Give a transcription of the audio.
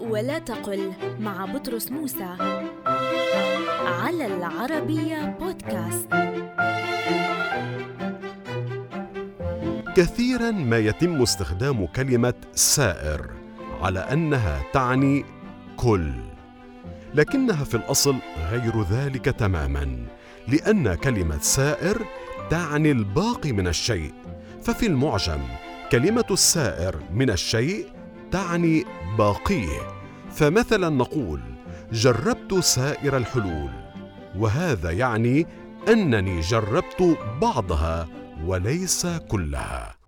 ولا تقل مع بطرس موسى على العربية بودكاست. كثيرا ما يتم استخدام كلمة سائر على أنها تعني كل لكنها في الأصل غير ذلك تماما لأن كلمة سائر تعني الباقي من الشيء ففي المعجم كلمة السائر من الشيء تعني باقيه. فمثلا نقول جربت سائر الحلول وهذا يعني أنني جربت بعضها وليس كلها.